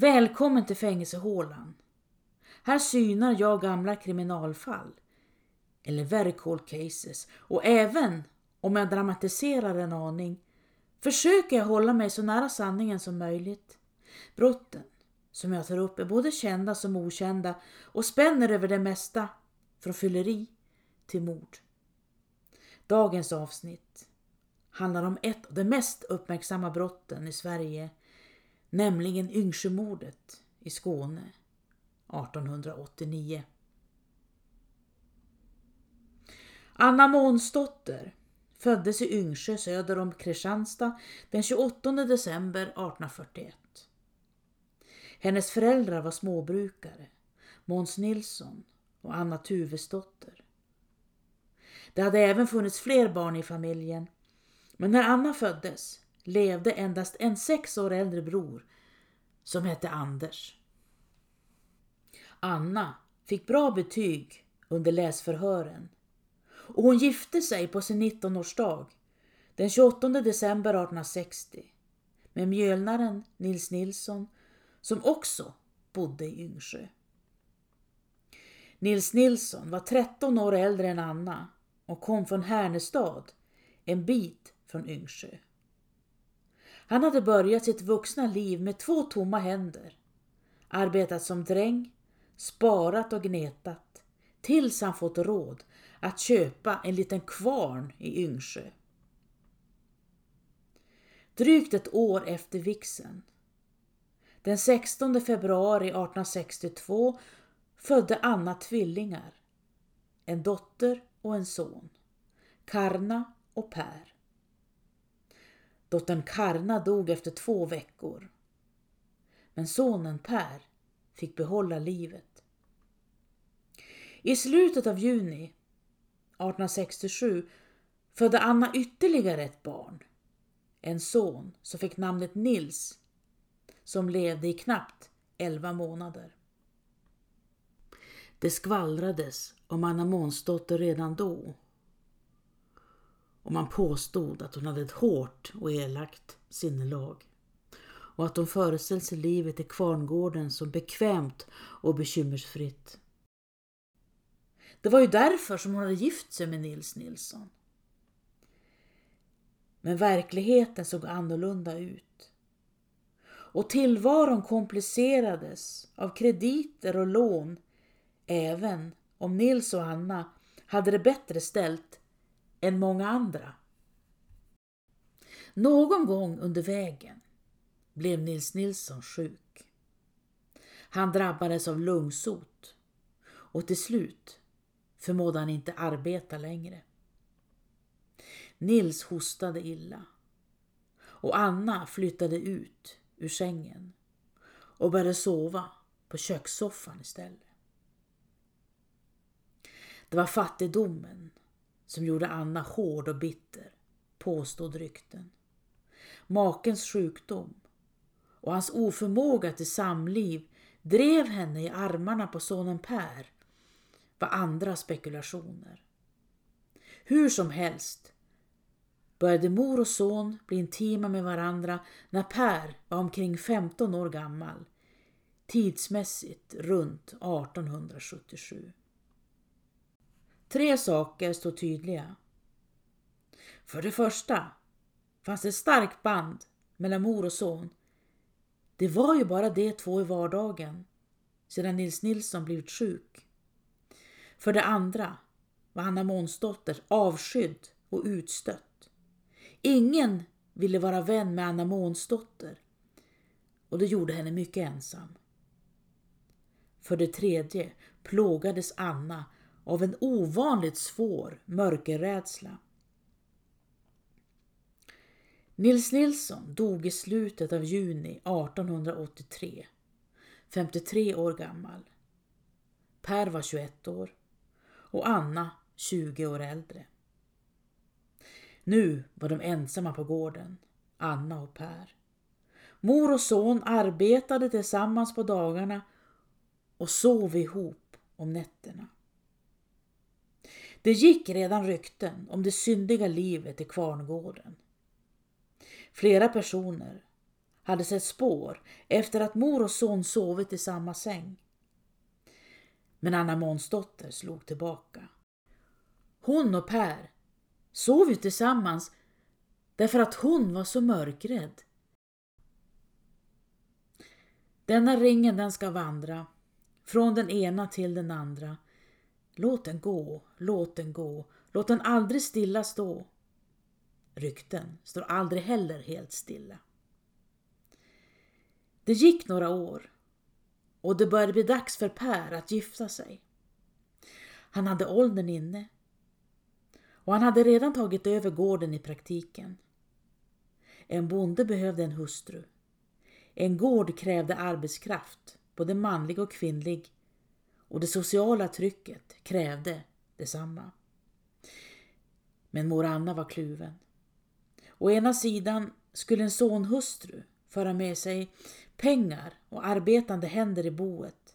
Välkommen till fängelsehålan. Här synar jag gamla kriminalfall, eller very cold cases, och även om jag dramatiserar en aning försöker jag hålla mig så nära sanningen som möjligt. Brotten som jag tar upp är både kända som okända och spänner över det mesta, från fylleri till mord. Dagens avsnitt handlar om ett av de mest uppmärksamma brotten i Sverige, nämligen Yngsjömordet i Skåne 1889. Anna Månsdotter föddes i Yngsjö söder om Kristianstad den 28 december 1841. Hennes föräldrar var småbrukare, Måns Nilsson och Anna Tuvesdotter. Det hade även funnits fler barn i familjen, men när Anna föddes levde endast en sex år äldre bror som hette Anders. Anna fick bra betyg under läsförhören och hon gifte sig på sin 19-årsdag den 28 december 1860 med mjölnaren Nils Nilsson som också bodde i Yngsjö. Nils Nilsson var 13 år äldre än Anna och kom från Härnestad, en bit från Yngsjö. Han hade börjat sitt vuxna liv med två tomma händer, arbetat som dräng, sparat och gnetat, tills han fått råd att köpa en liten kvarn i Yngsjö. Drygt ett år efter vixen, den 16 februari 1862, födde Anna tvillingar, en dotter och en son, Karna och Per. Dottern Karna dog efter två veckor. Men sonen Per fick behålla livet. I slutet av juni 1867 födde Anna ytterligare ett barn. En son som fick namnet Nils som levde i knappt 11 månader. Det skvallrades om Anna Månsdotter redan då. Och man påstod att hon hade ett hårt och elakt sinnelag och att hon föreställde sig livet i kvarngården som bekvämt och bekymmersfritt. Det var ju därför som hon hade gift sig med Nils Nilsson. Men verkligheten såg annorlunda ut. Och tillvaron komplicerades av krediter och lån även om Nils och Anna hade det bättre ställt än många andra. Någon gång under vägen blev Nils Nilsson sjuk. Han drabbades av lungsot och till slut förmådde han inte arbeta längre. Nils hostade illa och Anna flyttade ut ur sängen och började sova på kökssoffan istället. Det var fattigdomen som gjorde Anna hård och bitter, påstod rykten. Makens sjukdom och hans oförmåga till samliv drev henne i armarna på sonen Per var andra spekulationer. Hur som helst började mor och son bli intima med varandra när Per var omkring 15 år gammal, tidsmässigt runt 1877. Tre saker står tydliga. För det första fanns det ett starkt band mellan mor och son. Det var ju bara de två i vardagen sedan Nils Nilsson blivit sjuk. För det andra var Anna Månsdotter avskydd och utstött. Ingen ville vara vän med Anna Månsdotter och det gjorde henne mycket ensam. För det tredje plågades Anna av en ovanligt svår mörkerrädsla. Nils Nilsson dog i slutet av juni 1883, 53 år gammal. Per var 21 år och Anna 20 år äldre. Nu var de ensamma på gården, Anna och Per. Mor och son arbetade tillsammans på dagarna och sov ihop om nätterna. Det gick redan rykten om det syndiga livet i kvarngården. Flera personer hade sett spår efter att mor och son sovit i samma säng. Men Anna Månsdotter slog tillbaka. Hon och Per sov ju tillsammans därför att hon var så mörkrädd. Denna ringen den ska vandra från den ena till den andra. Låt den gå, låt den gå, låt den aldrig stilla stå. Rykten står aldrig heller helt stilla. Det gick några år och det började bli dags för Per att gifta sig. Han hade åldern inne och han hade redan tagit över gården i praktiken. En bonde behövde en hustru. En gård krävde arbetskraft, både manlig och kvinnlig, och det sociala trycket krävde detsamma. Men mor Anna var kluven. Å ena sidan skulle en sonhustru föra med sig pengar och arbetande händer i boet.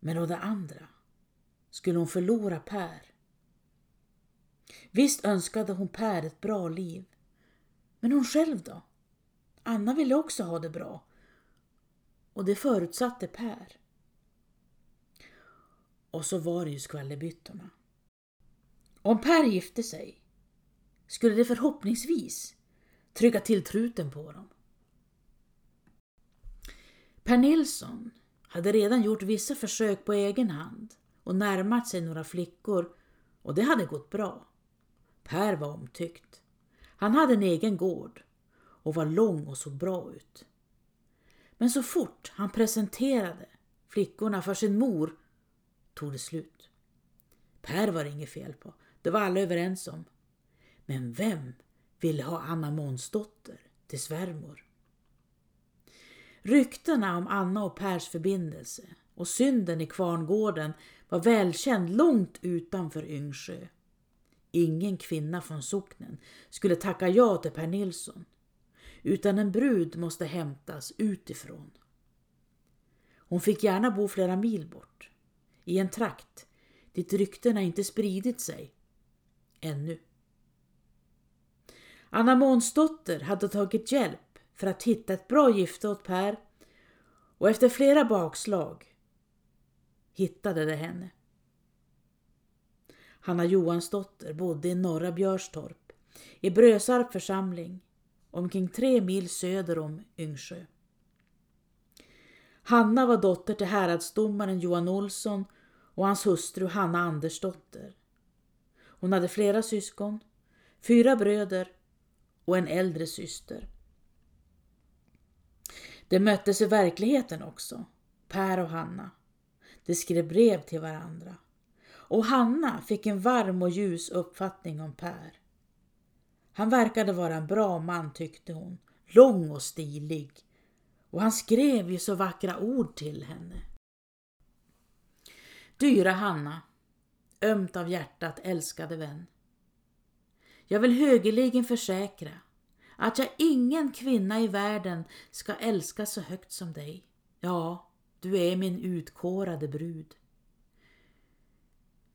Men å det andra skulle hon förlora Per. Visst önskade hon Per ett bra liv. Men hon själv då? Anna ville också ha det bra. Och det förutsatte Per. Och så var det ju skvallerbyttorna. Om Per gifte sig skulle det förhoppningsvis trycka till truten på dem. Per Nilsson hade redan gjort vissa försök på egen hand och närmat sig några flickor och det hade gått bra. Per var omtyckt. Han hade en egen gård och var lång och såg bra ut. Men så fort han presenterade flickorna för sin mor tog det slut. Per var det inget fel på, det var alla överens om. Men vem ville ha Anna Månsdotter till svärmor? Ryktena om Anna och Pers förbindelse och synden i Kvarngården var välkänd långt utanför Yngsjö. Ingen kvinna från socknen skulle tacka ja till Per Nilsson, utan en brud måste hämtas utifrån. Hon fick gärna bo flera mil bort, i en trakt dit ryktena inte spridit sig ännu. Anna Månsdotter hade tagit hjälp för att hitta ett bra gifte åt Per och efter flera bakslag hittade det henne. Hanna Johansdotter bodde i norra Björstorp i Brösarp församling omkring tre mil söder om Yngsjö. Hanna var dotter till häradsdomaren Johan Olsson och hans hustru Hanna Andersdotter. Hon hade flera syskon, fyra bröder och en äldre syster. De möttes i verkligheten också, Per och Hanna. De skrev brev till varandra. Och Hanna fick en varm och ljus uppfattning om Per. Han verkade vara en bra man tyckte hon, lång och stilig. Och han skrev ju så vackra ord till henne. Dyra Hanna, ömt av hjärtat älskade vän. Jag vill högerligen försäkra att jag ingen kvinna i världen ska älska så högt som dig. Ja, du är min utkårade brud.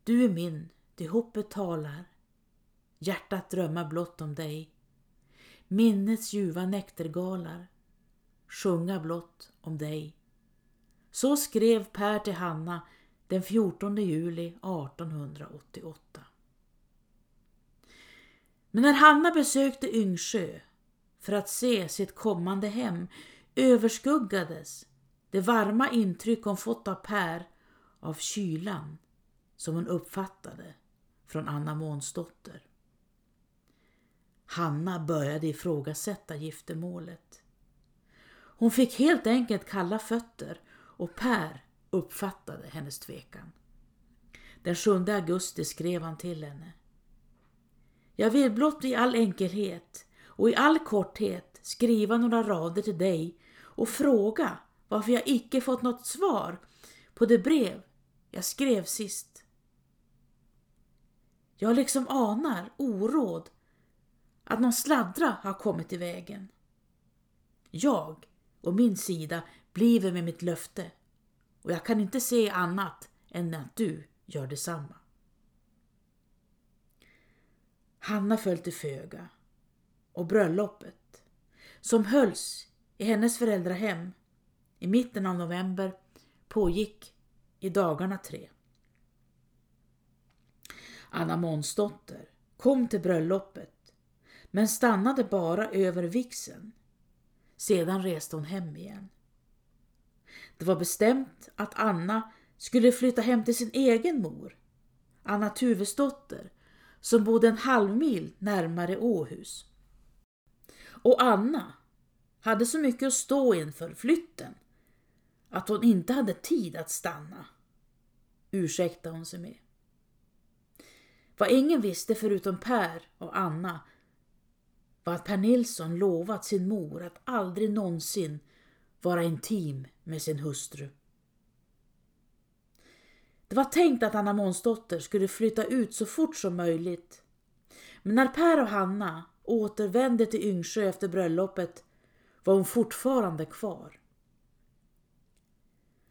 Du är min, det hoppet talar. Hjärtat drömma blott om dig. Minnets ljuva näktergalar sjunga blott om dig. Så skrev Per till Hanna den 14 juli 1888. Men när Hanna besökte Yngsjö för att se sitt kommande hem överskuggades det varma intryck hon fått av Per av kylan som hon uppfattade från Anna Månsdotter. Hanna började ifrågasätta giftermålet. Hon fick helt enkelt kalla fötter och Per uppfattade hennes tvekan. Den 7 augusti skrev han till henne. Jag vill blott i all enkelhet och i all korthet skriva några rader till dig och fråga varför jag icke fått något svar på det brev jag skrev sist. Jag liksom anar oråd att någon sladdra har kommit i vägen. Jag och min sida bliver med mitt löfte och jag kan inte se annat än att du gör detsamma. Hanna föll till föga och bröllopet, som hölls i hennes föräldrahem i mitten av november pågick i dagarna tre. Anna Månsdotter kom till bröllopet men stannade bara över vixen. Sedan reste hon hem igen. Det var bestämt att Anna skulle flytta hem till sin egen mor, Anna Tuvesdotter, som bodde en halv mil närmare Åhus. Och Anna hade så mycket att stå inför flytten att hon inte hade tid att stanna, ursäktade hon sig med. Vad ingen visste förutom Per och Anna var att Per Nilsson lovat sin mor att aldrig någonsin vara intim med sin hustru. Det var tänkt att Anna Månsdotter skulle flytta ut så fort som möjligt. Men när Per och Hanna återvände till Yngsjö efter bröllopet var hon fortfarande kvar.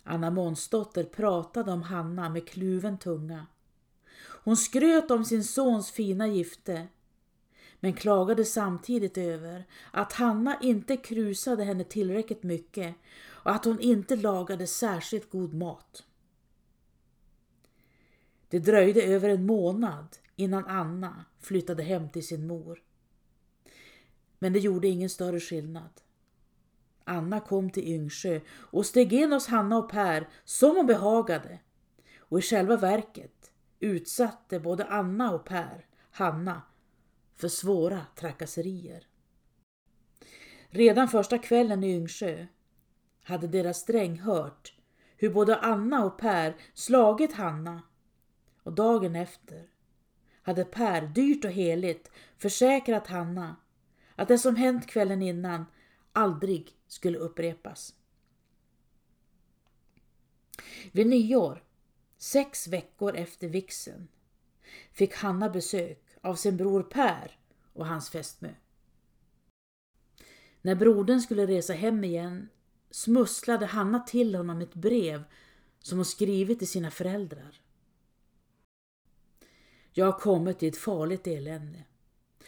Anna Månsdotter pratade om Hanna med kluven tunga. Hon skröt om sin sons fina gifte men klagade samtidigt över att Hanna inte krusade henne tillräckligt mycket och att hon inte lagade särskilt god mat. Det dröjde över en månad innan Anna flyttade hem till sin mor. Men det gjorde ingen större skillnad. Anna kom till Yngsjö och steg in hos Hanna och Per som hon behagade. Och i själva verket utsatte både Anna och Per Hanna för svåra trakasserier. Redan första kvällen i Yngsjö hade deras dräng hört hur både Anna och Per slagit Hanna och dagen efter hade Per dyrt och heligt försäkrat Hanna att det som hänt kvällen innan aldrig skulle upprepas. Vid nyår, sex veckor efter vixen, fick Hanna besök av sin bror Per och hans fästmö. När brodern skulle resa hem igen smusslade Hanna till honom ett brev som hon skrivit till sina föräldrar. Jag har kommit i ett farligt elände.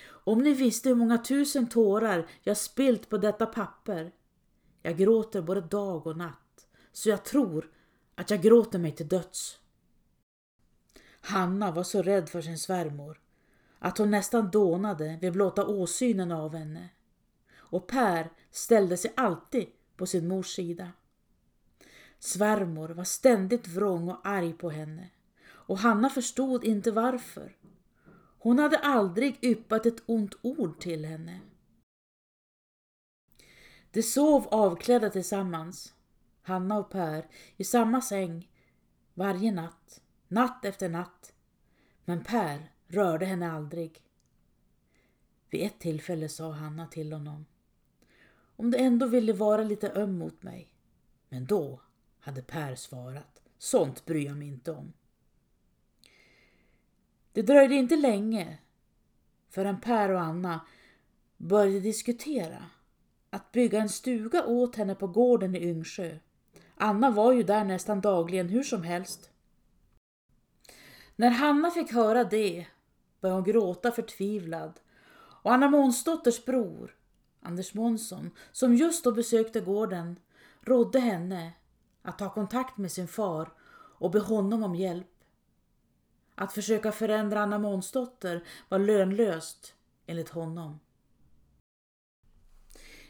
Om ni visste hur många tusen tårar jag spilt på detta papper. Jag gråter både dag och natt, så jag tror att jag gråter mig till döds. Hanna var så rädd för sin svärmor att hon nästan dånade vid blotta åsynen av henne. Och Per ställde sig alltid på sin mors sida. Svärmor var ständigt vrång och arg på henne och Hanna förstod inte varför. Hon hade aldrig yppat ett ont ord till henne. De sov avklädda tillsammans, Hanna och Per, i samma säng varje natt, natt efter natt. Men Per rörde henne aldrig. Vid ett tillfälle sa Hanna till honom. Om du ändå ville vara lite öm mot mig. Men då hade Per svarat. Sånt bryr jag mig inte om. Det dröjde inte länge förrän Per och Anna började diskutera att bygga en stuga åt henne på gården i Yngsjö. Anna var ju där nästan dagligen hur som helst. När Hanna fick höra det började hon gråta förtvivlad och Anna Månsdotters bror, Anders Månsson, som just då besökte gården, rådde henne att ta kontakt med sin far och be honom om hjälp. Att försöka förändra Anna Månsdotter var lönlöst enligt honom.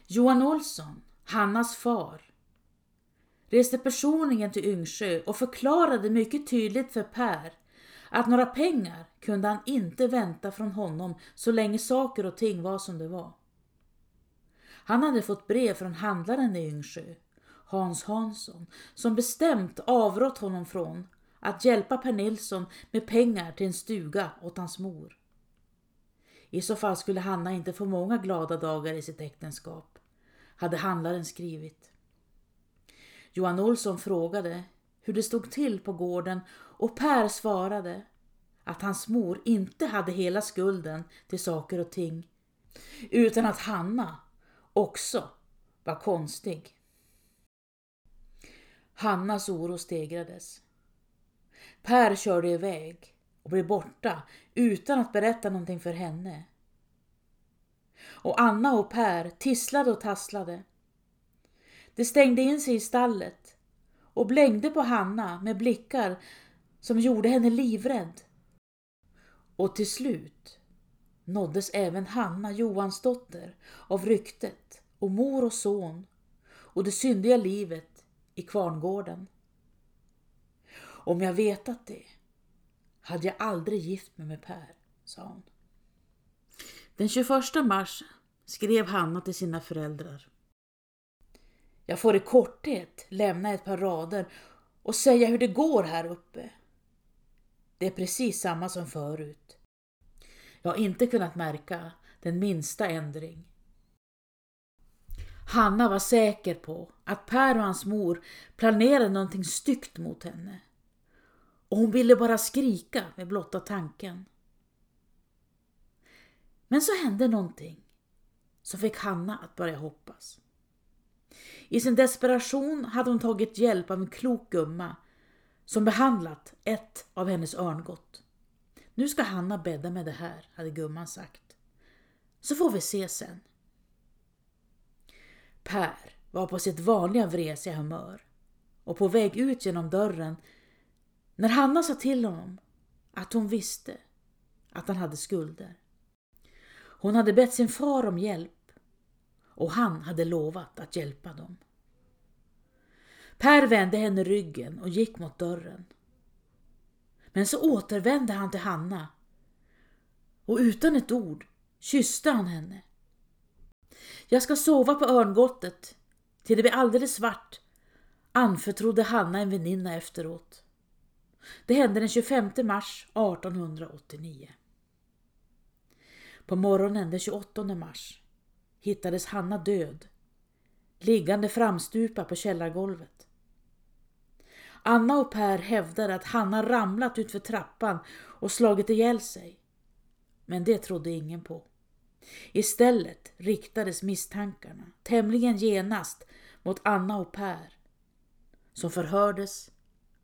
Johan Olsson, Hannas far, reste personligen till Yngsjö och förklarade mycket tydligt för Per att några pengar kunde han inte vänta från honom så länge saker och ting var som det var. Han hade fått brev från handlaren i Yngsjö, Hans Hansson, som bestämt avrått honom från att hjälpa Per Nilsson med pengar till en stuga åt hans mor. I så fall skulle Hanna inte få många glada dagar i sitt äktenskap, hade handlaren skrivit. Johan Olsson frågade hur det stod till på gården och Per svarade att hans mor inte hade hela skulden till saker och ting utan att Hanna också var konstig. Hannas oro stegrades. Per körde iväg och blev borta utan att berätta någonting för henne. Och Anna och Per tisslade och tasslade. De stängde in sig i stallet och blängde på Hanna med blickar som gjorde henne livrädd. Och till slut nåddes även Hanna Johansdotter av ryktet och mor och son och det syndiga livet i kvarngården. Om jag vetat det hade jag aldrig gift mig med Per, sa hon. Den 21 mars skrev Hanna till sina föräldrar. Jag får i korthet lämna ett par rader och säga hur det går här uppe. Det är precis samma som förut. Jag har inte kunnat märka den minsta ändring. Hanna var säker på att Per och hans mor planerade någonting styggt mot henne. Och hon ville bara skrika med blotta tanken. Men så hände någonting som fick Hanna att börja hoppas. I sin desperation hade hon tagit hjälp av en klok gumma som behandlat ett av hennes örngott. Nu ska Hanna bädda med det här, hade gumman sagt. Så får vi se sen. Per var på sitt vanliga vresiga humör och på väg ut genom dörren när Hanna sa till honom att hon visste att han hade skulder. Hon hade bett sin far om hjälp och han hade lovat att hjälpa dem. Per vände henne ryggen och gick mot dörren. Men så återvände han till Hanna och utan ett ord kysste han henne. Jag ska sova på örngottet till det blir alldeles svart, anförtrodde Hanna en väninna efteråt. Det hände den 25 mars 1889. På morgonen den 28 mars hittades Hanna död, liggande framstupa på källargolvet. Anna och Per hävdade att Hanna ramlat utför trappan och slagit ihjäl sig. Men det trodde ingen på. Istället riktades misstankarna tämligen genast mot Anna och Per som förhördes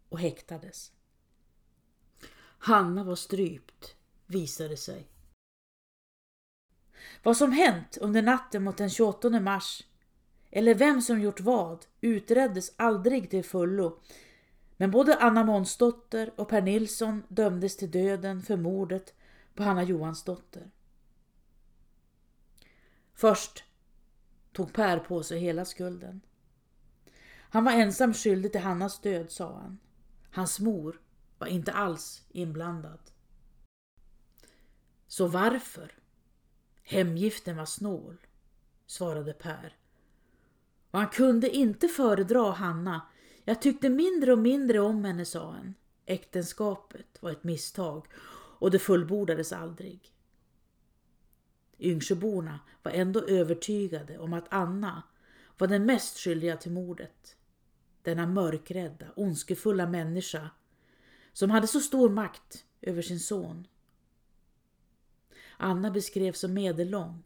och häktades. Hanna var strypt, visade sig. Vad som hänt under natten mot den 28 mars eller vem som gjort vad utreddes aldrig till fullo men både Anna Månsdotter och Per Nilsson dömdes till döden för mordet på Hanna Johansdotter. Först tog Per på sig hela skulden. Han var ensam skyldig till Hannas död, sa han. Hans mor var inte alls inblandad. Så varför? Hemgiften var snål, svarade Per. Och han kunde inte föredra Hanna. Jag tyckte mindre och mindre om henne, sa han. Äktenskapet var ett misstag och det fullbordades aldrig. Yngsjöborna var ändå övertygade om att Anna var den mest skyldiga till mordet. Denna mörkrädda, ondskefulla människa som hade så stor makt över sin son. Anna beskrevs som medellång,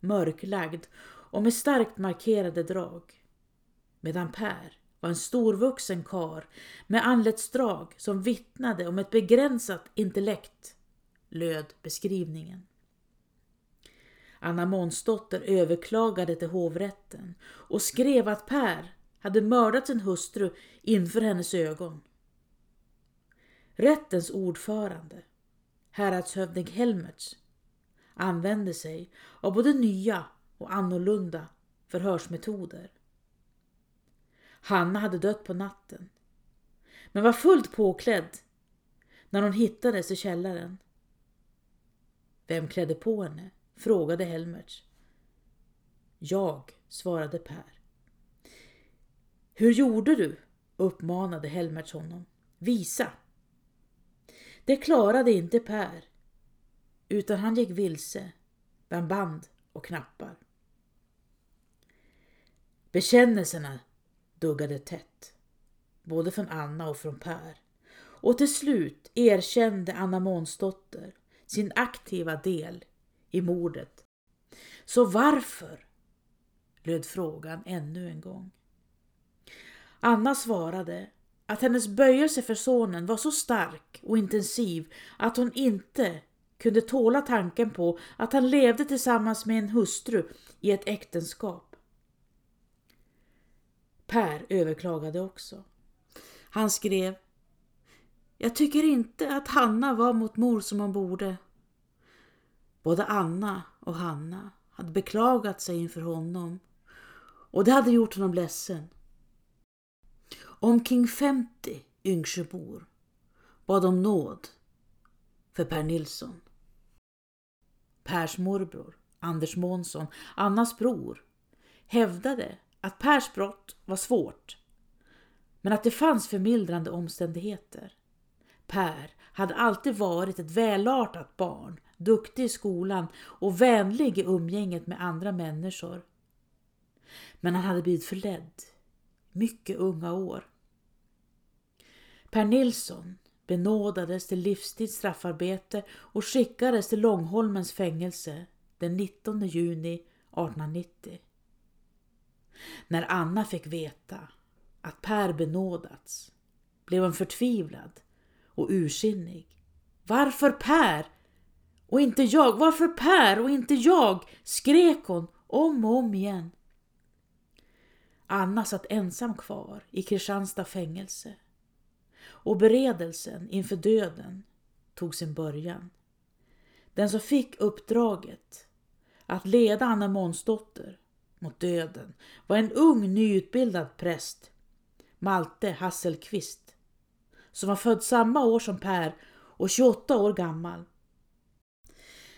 mörklagd och med starkt markerade drag. Medan Per var en storvuxen kar med anletsdrag som vittnade om ett begränsat intellekt, löd beskrivningen. Anna Månsdotter överklagade till hovrätten och skrev att Per hade mördat sin hustru inför hennes ögon. Rättens ordförande, häradshövding Helmerts, använde sig av både nya och annorlunda förhörsmetoder. Hanna hade dött på natten, men var fullt påklädd när hon hittades i källaren. Vem klädde på henne? frågade Helmerts. Jag, svarade Per. Hur gjorde du? uppmanade Helmerts honom. Visa! Det klarade inte Per, utan han gick vilse bland band och knappar. Bekännelserna duggade tätt, både från Anna och från Per. Och till slut erkände Anna Månsdotter sin aktiva del i mordet. Så varför? löd frågan ännu en gång. Anna svarade att hennes böjelse för sonen var så stark och intensiv att hon inte kunde tåla tanken på att han levde tillsammans med en hustru i ett äktenskap. Per överklagade också. Han skrev Jag tycker inte att Hanna var mot mor som hon borde. Både Anna och Hanna hade beklagat sig inför honom och det hade gjort honom ledsen. Omkring 50 Yngsjöbor bad om nåd för Per Nilsson. Pers morbror, Anders Månsson, Annas bror, hävdade att Pers brott var svårt men att det fanns förmildrande omständigheter. Per hade alltid varit ett välartat barn, duktig i skolan och vänlig i umgänget med andra människor. Men han hade blivit förledd, mycket unga år. Per Nilsson benådades till livstids straffarbete och skickades till Långholmens fängelse den 19 juni 1890. När Anna fick veta att Per benådats blev hon förtvivlad och ursinnig. Varför Per? Och inte jag? Varför Per och inte jag? skrek hon om och om igen. Anna satt ensam kvar i Kristianstad fängelse och beredelsen inför döden tog sin början. Den som fick uppdraget att leda Anna Månsdotter mot döden var en ung nyutbildad präst, Malte Hasselqvist, som var född samma år som Per och 28 år gammal.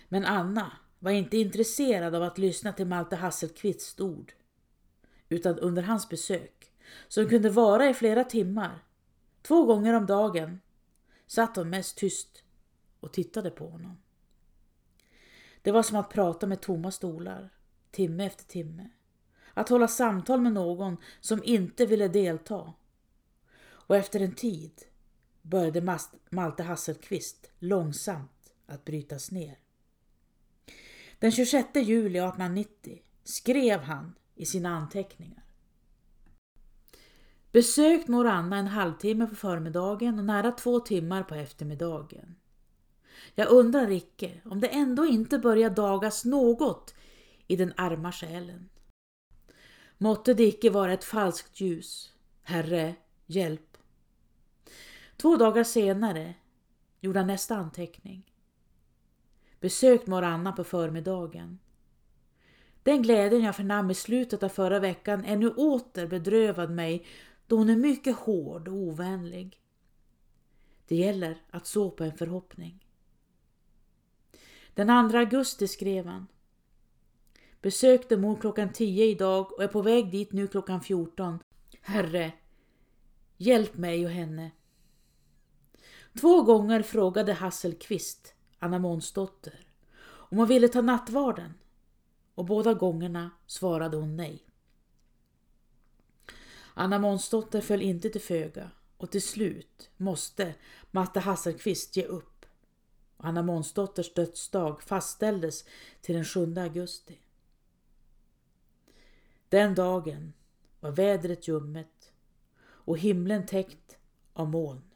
Men Anna var inte intresserad av att lyssna till Malte Hasselqvists ord, utan under hans besök, som kunde vara i flera timmar, Två gånger om dagen satt hon mest tyst och tittade på honom. Det var som att prata med tomma stolar, timme efter timme. Att hålla samtal med någon som inte ville delta. Och efter en tid började Malte Hasselqvist långsamt att brytas ner. Den 26 juli 1890 skrev han i sina anteckningar Besökt mor Anna en halvtimme på förmiddagen och nära två timmar på eftermiddagen. Jag undrar icke om det ändå inte börjar dagas något i den arma själen. Måtte det icke vara ett falskt ljus. Herre, hjälp. Två dagar senare gjorde han nästa anteckning. Besökt mor Anna på förmiddagen. Den glädjen jag förnam i slutet av förra veckan är nu åter bedrövad mig då hon är mycket hård och ovänlig. Det gäller att så på en förhoppning. Den 2 augusti skrev han. Besökte mor klockan 10 idag och är på väg dit nu klockan 14. Herre, hjälp mig och henne. Två gånger frågade Hasselqvist, Anna Månsdotter, om hon ville ta nattvarden och båda gångerna svarade hon nej. Anna Månsdotter föll inte till föga och till slut måste Matte Hasselqvist ge upp. Anna Månsdotters dödsdag fastställdes till den 7 augusti. Den dagen var vädret ljummet och himlen täckt av moln.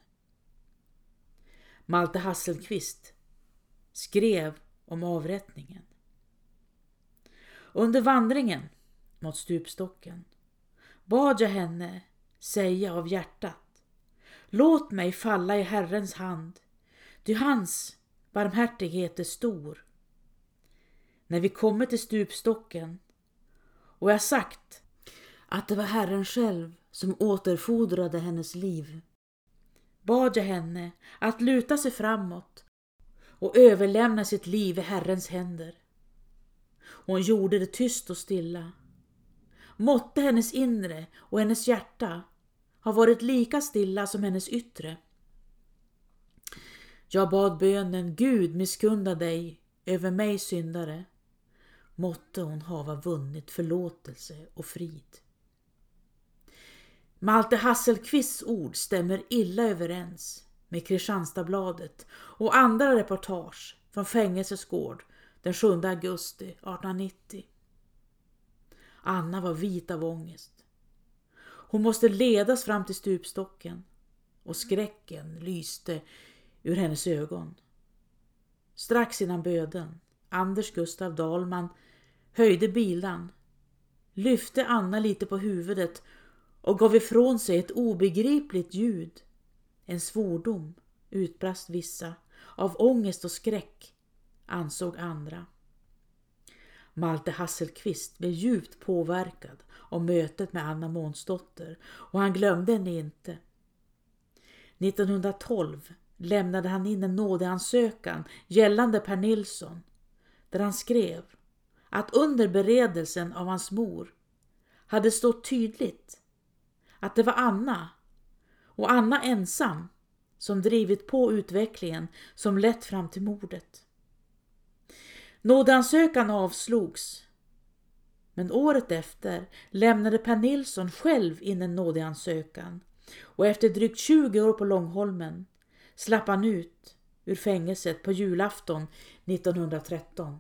Malte Hasselqvist skrev om avrättningen. Under vandringen mot stupstocken bad jag henne säga av hjärtat. Låt mig falla i Herrens hand, ty hans barmhärtighet är stor. När vi kommer till stupstocken och jag sagt att det var Herren själv som återfodrade hennes liv, bad jag henne att luta sig framåt och överlämna sitt liv i Herrens händer. Hon gjorde det tyst och stilla Måtte hennes inre och hennes hjärta ha varit lika stilla som hennes yttre. Jag bad bönen Gud misskunda dig över mig syndare. Måtte hon hava vunnit förlåtelse och frid. Malte Hasselqvists ord stämmer illa överens med Kristianstadsbladet och andra reportage från fängelsets gård den 7 augusti 1890. Anna var vit av ångest. Hon måste ledas fram till stupstocken och skräcken lyste ur hennes ögon. Strax innan böden, Anders Gustav Dahlman höjde bilan, lyfte Anna lite på huvudet och gav ifrån sig ett obegripligt ljud. En svordom, utbrast vissa, av ångest och skräck, ansåg andra. Malte Hasselqvist blev djupt påverkad av mötet med Anna Månsdotter och han glömde henne inte. 1912 lämnade han in en nådeansökan gällande Per Nilsson där han skrev att under beredelsen av hans mor hade stått tydligt att det var Anna och Anna ensam som drivit på utvecklingen som lett fram till mordet. Nådeansökan avslogs men året efter lämnade Per Nilsson själv in en nådeansökan och efter drygt 20 år på Långholmen slapp han ut ur fängelset på julafton 1913.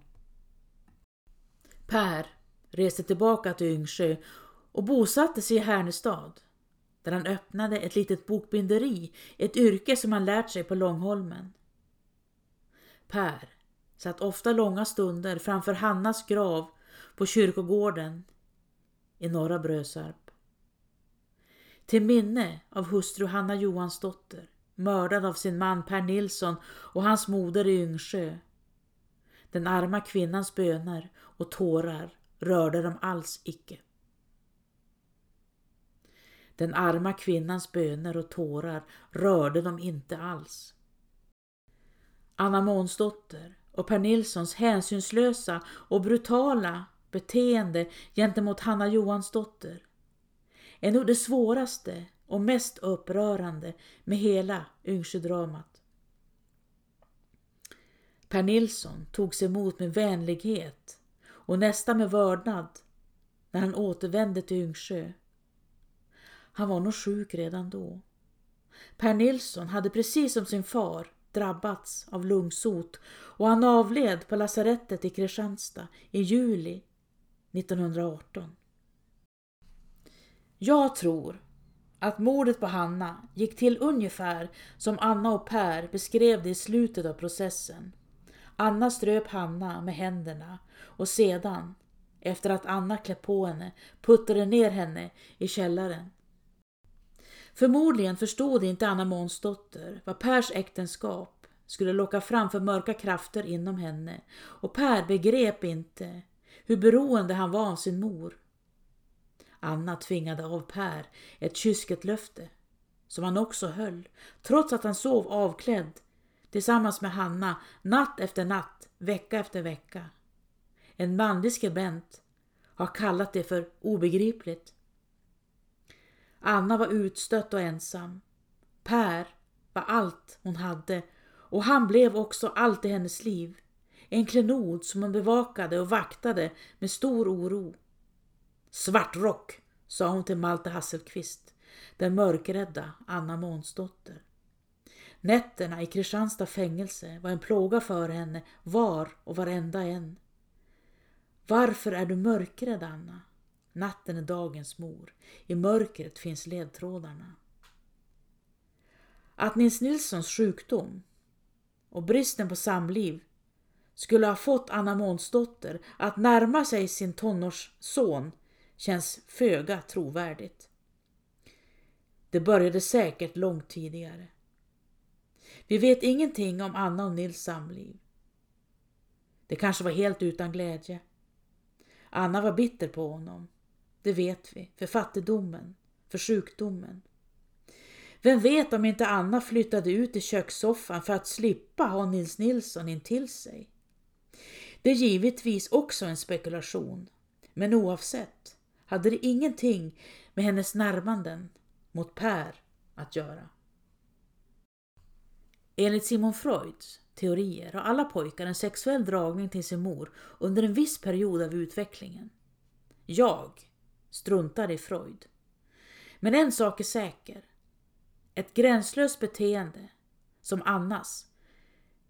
Per reste tillbaka till Yngsjö och bosatte sig i Härnestad där han öppnade ett litet bokbinderi, ett yrke som han lärt sig på Långholmen. Per satt ofta långa stunder framför Hannas grav på kyrkogården i norra Brösarp. Till minne av hustru Hanna Johansdotter, mördad av sin man Per Nilsson och hans moder i Yngsjö. Den arma kvinnans böner och tårar rörde dem alls icke. Den arma kvinnans böner och tårar rörde dem inte alls. Anna Månsdotter och Per Nilssons hänsynslösa och brutala beteende gentemot Hanna Johansdotter är nog det svåraste och mest upprörande med hela Yngsjödramat. Per Nilsson togs emot med vänlighet och nästan med vördnad när han återvände till Yngsjö. Han var nog sjuk redan då. Per Nilsson hade precis som sin far drabbats av lungsot och han avled på lasarettet i Kristianstad i juli 1918. Jag tror att mordet på Hanna gick till ungefär som Anna och Per beskrev det i slutet av processen. Anna ströp Hanna med händerna och sedan, efter att Anna klätt på henne, puttade ner henne i källaren. Förmodligen förstod inte Anna Månsdotter vad Pers äktenskap skulle locka fram för mörka krafter inom henne och Per begrep inte hur beroende han var av sin mor. Anna tvingade av Per ett kysketlöfte som han också höll trots att han sov avklädd tillsammans med Hanna natt efter natt, vecka efter vecka. En manlig skribent har kallat det för obegripligt. Anna var utstött och ensam. Per var allt hon hade och han blev också allt i hennes liv. En klenod som hon bevakade och vaktade med stor oro. Svartrock, sa hon till Malte Hasselqvist, den mörkrädda Anna Månsdotter. Nätterna i Kristianstad fängelse var en plåga för henne var och varenda en. Varför är du mörkrädd, Anna? Natten är dagens mor. I mörkret finns ledtrådarna. Att Nils Nilssons sjukdom och bristen på samliv skulle ha fått Anna Månsdotter att närma sig sin tonårsson känns föga trovärdigt. Det började säkert långt tidigare. Vi vet ingenting om Anna och Nils samliv. Det kanske var helt utan glädje. Anna var bitter på honom. Det vet vi, för fattigdomen, för sjukdomen. Vem vet om inte Anna flyttade ut i kökssoffan för att slippa ha Nils Nilsson intill sig. Det är givetvis också en spekulation, men oavsett hade det ingenting med hennes närmanden mot Per att göra. Enligt Simon Freuds teorier har alla pojkar en sexuell dragning till sin mor under en viss period av utvecklingen. Jag struntar i Freud. Men en sak är säker. Ett gränslöst beteende, som Annas,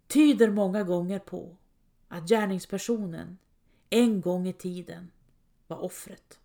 tyder många gånger på att gärningspersonen en gång i tiden var offret.